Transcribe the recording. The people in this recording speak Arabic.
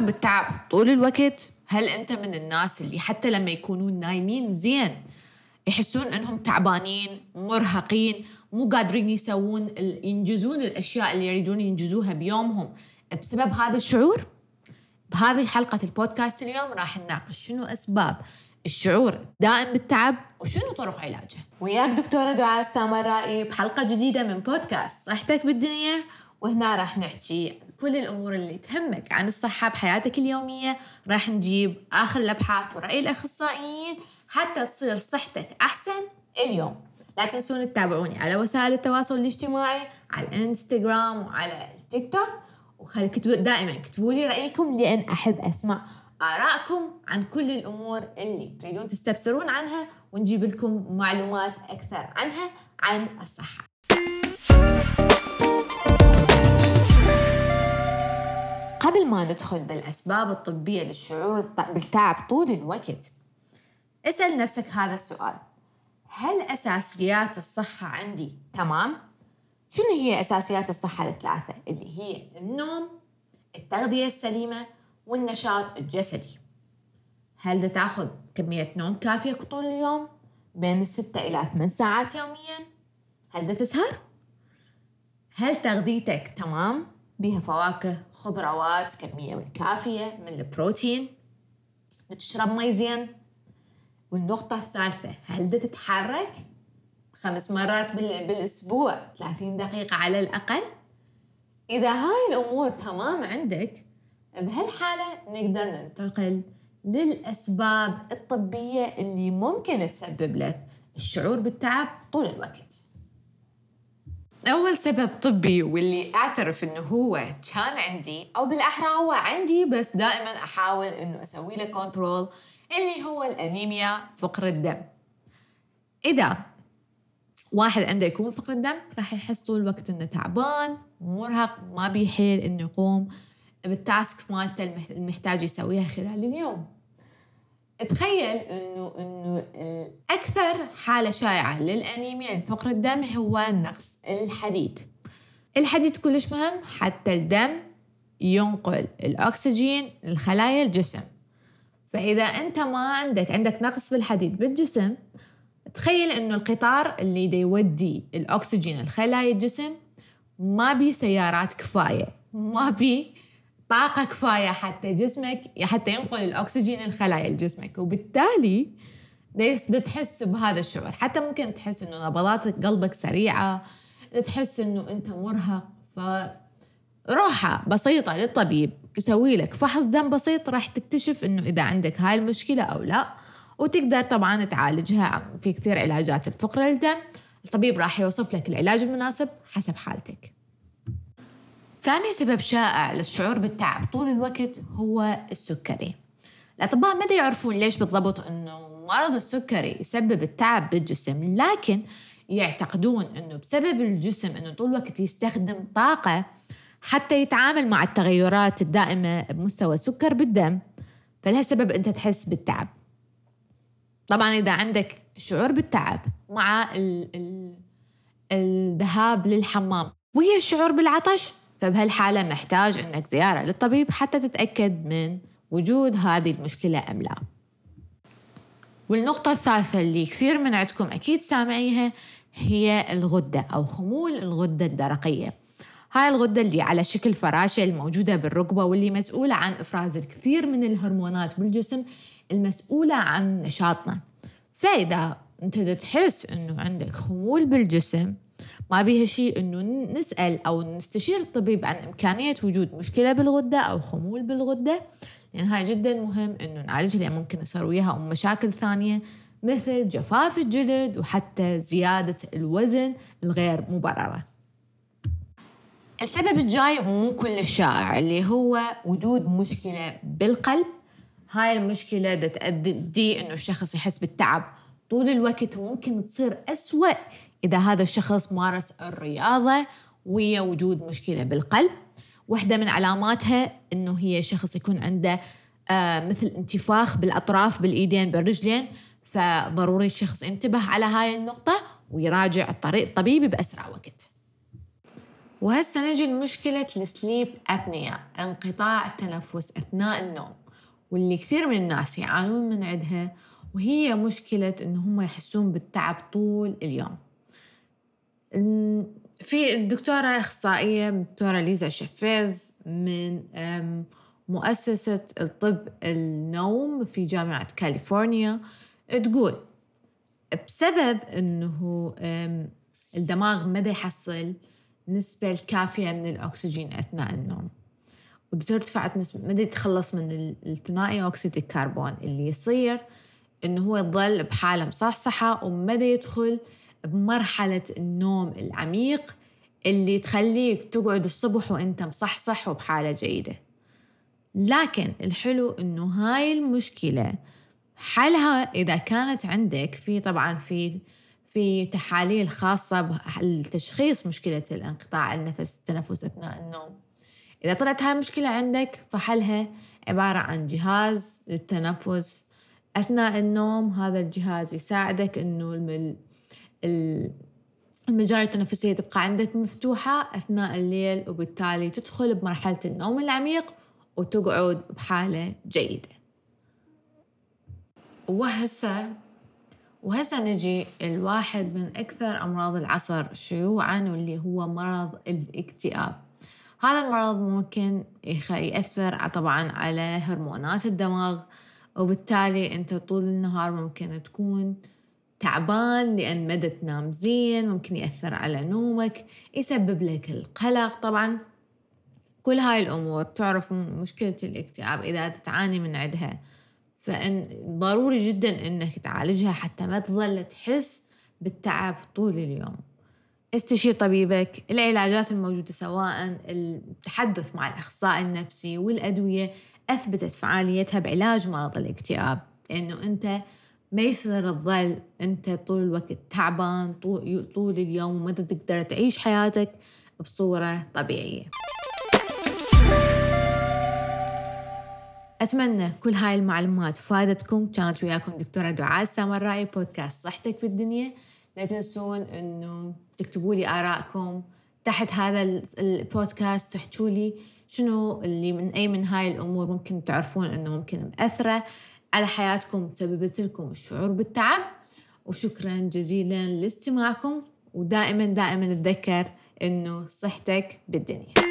تشعر بالتعب. طول الوقت. هل أنت من الناس اللي حتى لما يكونون نايمين زين يحسون أنهم تعبانين مرهقين مو قادرين يسوون ينجزون الأشياء اللي يريدون ينجزوها بيومهم؟ بسبب هذا الشعور؟ بهذه حلقة البودكاست اليوم راح نناقش شنو أسباب الشعور دائم بالتعب وشنو طرق علاجه. وياك دكتورة دعاء السامرائي بحلقة جديدة من بودكاست صحتك بالدنيا. وهنا راح نحكي كل الأمور اللي تهمك عن الصحة بحياتك اليومية راح نجيب آخر الأبحاث ورأي الأخصائيين حتى تصير صحتك أحسن اليوم. لا تنسون تتابعوني على وسائل التواصل الاجتماعي على الانستغرام وعلى التيك توك. وخلي كتبوا دائما اكتبوا لي رأيكم لأن أحب أسمع آرائكم عن كل الأمور اللي تريدون تستفسرون عنها ونجيب لكم معلومات أكثر عنها عن الصحة. قبل ما ندخل بالأسباب الطبية للشعور بالتعب طول الوقت اسأل نفسك هذا السؤال هل أساسيات الصحة عندي تمام؟ شنو هي أساسيات الصحة الثلاثة؟ اللي هي النوم التغذية السليمة والنشاط الجسدي هل تأخذ كمية نوم كافية طول اليوم؟ بين الستة إلى ثمان ساعات يوميا؟ هل تسهر؟ هل تغذيتك تمام؟ بها فواكه خضروات كمية كافية من البروتين. تشرب مي زين. والنقطة الثالثة هل تتحرك؟ خمس مرات بالأسبوع 30 دقيقة على الأقل. إذا هاي الأمور تمام عندك بهالحالة نقدر ننتقل للأسباب الطبية اللي ممكن تسبب لك الشعور بالتعب طول الوقت. أول سبب طبي واللي أعترف إنه هو كان عندي أو بالأحرى هو عندي بس دائما أحاول إنه أسوي له كنترول اللي هو الأنيميا فقر الدم. إذا واحد عنده يكون فقر الدم راح يحس طول الوقت إنه تعبان مرهق ما بيحيل إنه يقوم بالتاسك مالته المحتاج يسويها خلال اليوم. تخيل إنه إنه أكثر حالة شائعة للأنيميا لفقر الدم هو نقص الحديد. الحديد كلش مهم حتى الدم ينقل الأكسجين لخلايا الجسم. فإذا أنت ما عندك عندك نقص بالحديد بالجسم تخيل إنه القطار اللي دا يودي الأكسجين لخلايا الجسم ما بي سيارات كفاية ما بي طاقة كفاية حتى جسمك حتى ينقل الأكسجين لخلايا جسمك وبالتالي تحس بهذا الشعور. حتى ممكن تحس إنه نبضات قلبك سريعة تحس إنه أنت مرهق. فروحة بسيطة للطبيب يسوي لك فحص دم بسيط راح تكتشف إنه إذا عندك هاي المشكلة أو لا. وتقدر طبعا تعالجها في كثير علاجات الفقر الدم الطبيب راح يوصف لك العلاج المناسب حسب حالتك. ثاني سبب شائع للشعور بالتعب طول الوقت هو السكري. الأطباء ما يعرفون ليش بالضبط أنه مرض السكري يسبب التعب بالجسم لكن يعتقدون أنه بسبب الجسم أنه طول الوقت يستخدم طاقة حتى يتعامل مع التغيرات الدائمة بمستوى السكر بالدم فلهالسبب أنت تحس بالتعب. طبعا إذا عندك شعور بالتعب مع الذهاب للحمام وهي الشعور بالعطش فبهالحالة محتاج أنك زيارة للطبيب حتى تتأكد من وجود هذه المشكلة أم لا. والنقطة الثالثة اللي كثير من عندكم أكيد سامعيها هي الغدة أو خمول الغدة الدرقية. هاي الغدة اللي على شكل فراشة الموجودة بالركبة واللي مسؤولة عن إفراز الكثير من الهرمونات بالجسم المسؤولة عن نشاطنا. فإذا أنت تحس أنه عندك خمول بالجسم ما بيها شيء إنه نسأل أو نستشير الطبيب عن إمكانية وجود مشكلة بالغدة أو خمول بالغدة لأن هاي جدا مهم إنه نعالجها لأن ممكن يصير وياها مشاكل ثانية مثل جفاف الجلد وحتى زيادة الوزن الغير مبررة. السبب الجاي مو كل الشائع اللي هو وجود مشكلة بالقلب هاي المشكلة تؤدي إنه الشخص يحس بالتعب طول الوقت وممكن تصير أسوأ إذا هذا الشخص مارس الرياضة ويا وجود مشكلة بالقلب واحدة من علاماتها إنه هي شخص يكون عنده آه مثل انتفاخ بالأطراف بالإيدين بالرجلين فضروري الشخص ينتبه على هاي النقطة ويراجع الطريق الطبيبي بأسرع وقت. وهسه نجي لمشكلة السليب أبنيا انقطاع التنفس أثناء النوم واللي كثير من الناس يعانون من عندها وهي مشكلة إن هم يحسون بالتعب طول اليوم. في الدكتورة أخصائية الدكتورة ليزا شفيز من مؤسسة الطب النوم في جامعة كاليفورنيا تقول بسبب أنه الدماغ ما يحصل النسبة الكافية من الأكسجين أثناء النوم. وترتفعت نسبة ما يتخلص من الثنائي أكسيد الكربون اللي يصير إنه هو يظل بحالة مصحصحة وما يدخل بمرحلة النوم العميق اللي تخليك تقعد الصبح وانت مصحصح وبحالة جيدة. لكن الحلو إنه هاي المشكلة حلها إذا كانت عندك في طبعا في في تحاليل خاصة بتشخيص مشكلة الانقطاع النفس التنفس أثناء النوم. إذا طلعت هاي المشكلة عندك فحلها عبارة عن جهاز للتنفس أثناء النوم. هذا الجهاز يساعدك أنه المجاري التنفسية تبقى عندك مفتوحة أثناء الليل وبالتالي تدخل بمرحلة النوم العميق وتقعد بحالة جيدة. وهسه وهسه نجي الواحد من أكثر أمراض العصر شيوعا واللي هو مرض الاكتئاب. هذا المرض ممكن يأثر طبعا على هرمونات الدماغ وبالتالي أنت طول النهار ممكن تكون تعبان لأن ما تنام زين ممكن يأثر على نومك يسبب لك القلق. طبعا كل هاي الأمور تعرف مشكلة الاكتئاب إذا تعاني من عندها. فإن ضروري جدا إنك تعالجها حتى ما تظل تحس بالتعب طول اليوم. استشير طبيبك العلاجات الموجودة سواء التحدث مع الأخصائي النفسي والأدوية أثبتت فعاليتها بعلاج مرض الاكتئاب. لأنه أنت ما يصير تظل أنت طول الوقت تعبان طول اليوم وما تقدر تعيش حياتك بصورة طبيعية. أتمنى كل هاي المعلومات فادتكم. كانت وياكم دكتورة دعاء السامرائي بودكاست صحتك في الدنيا لا تنسون أنه تكتبوا لي آرائكم تحت هذا البودكاست تحكوا لي شنو اللي من أي من هاي الأمور ممكن تعرفون أنه ممكن مأثرة. على حياتكم تسببت لكم الشعور بالتعب. وشكرا جزيلا لاستماعكم ودائما دائما أتذكر إنه صحتك بالدنيا.